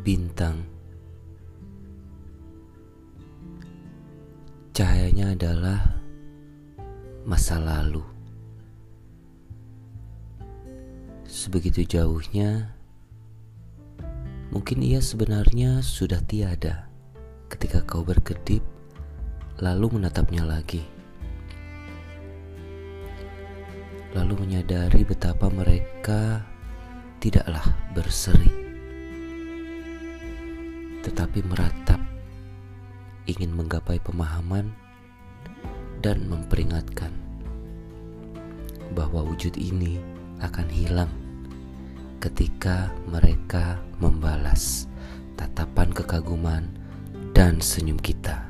bintang. Cahayanya adalah masa lalu. Sebegitu jauhnya, mungkin ia sebenarnya sudah tiada ketika kau berkedip lalu menatapnya lagi. Lalu menyadari betapa mereka tidaklah berseri, tetapi meratap ingin menggapai pemahaman dan memperingatkan bahwa wujud ini akan hilang ketika mereka membalas tatapan kekaguman dan senyum kita.